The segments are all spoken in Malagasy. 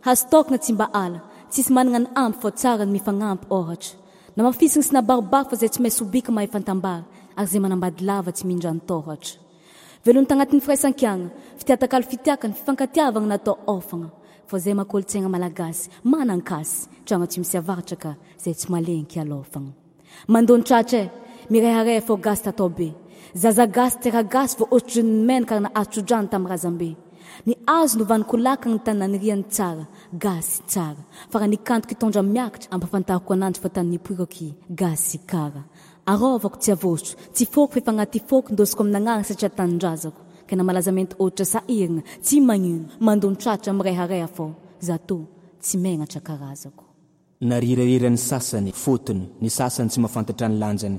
hazotokagna tsy mba ala tsisy manana ny ampy fô tsara ny mifagnampy ôhatra na mafisigna sy nabaribara fô zay tsy maisy obika mahayfantambara ary zay manambady lava tsy mindranytôhatra velohny tanatin'ny firaisan-kiagna fitiatakalo fitiakany fifankatiavagna natao ôfagna fô zay makolontsaigna malagasy manankasy tragno tsy misy avaritraka zay tsy malegnky alôfagna mandonytratra e mireharaha fô gasy tataobe zazagasy tiragasy v ormany karana aztrorano tam'y razambe ny azonovanikolakantanyaiany tsara asaa fa rahankanoktnaiaitra mfantako anany ftypira ka aôako tsyatro tsy fokyfefnatfokodosko ain'nanarna satia tanyrazako ke namalazamentyotra aina y onara rayôa tsy manatra karazako narirarirany sasany fotony ny sasany tsy mahafantatra ny lanjany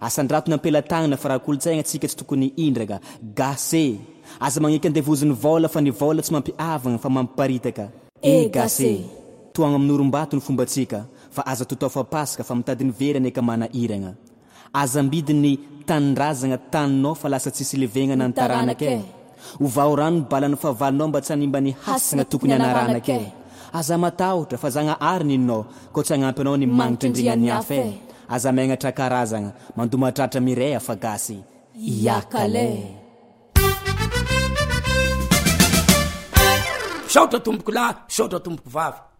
asandrato ny ampelatagnana fa raha kolontsaigna antsika tsy tokony indrana gase aza magneky andevozin'ny vala fa nivaola tsy mampiavana fa mampiparitaka e eh, eh, gase toagna amin'ny orom-batony fomba ntsika fa aza totaofaapasaka fa mitadinyvery any aka mana irana aza mbidy ny tanindrazana taninao fa lasa tsisy levegna nanotaranaka e ho vao rano n bala ny fahavalinao mba tsy hanimba ny hasagna tokony anaranaka e aza matahotra fa zagna ariny ininao ko tsy hagnampy anao ny magnitra indrinan'ny afa e aza magnatra karazagna mandomatratra miray a fa gasy iakala saotra tomboko lahy satra tomboko vavy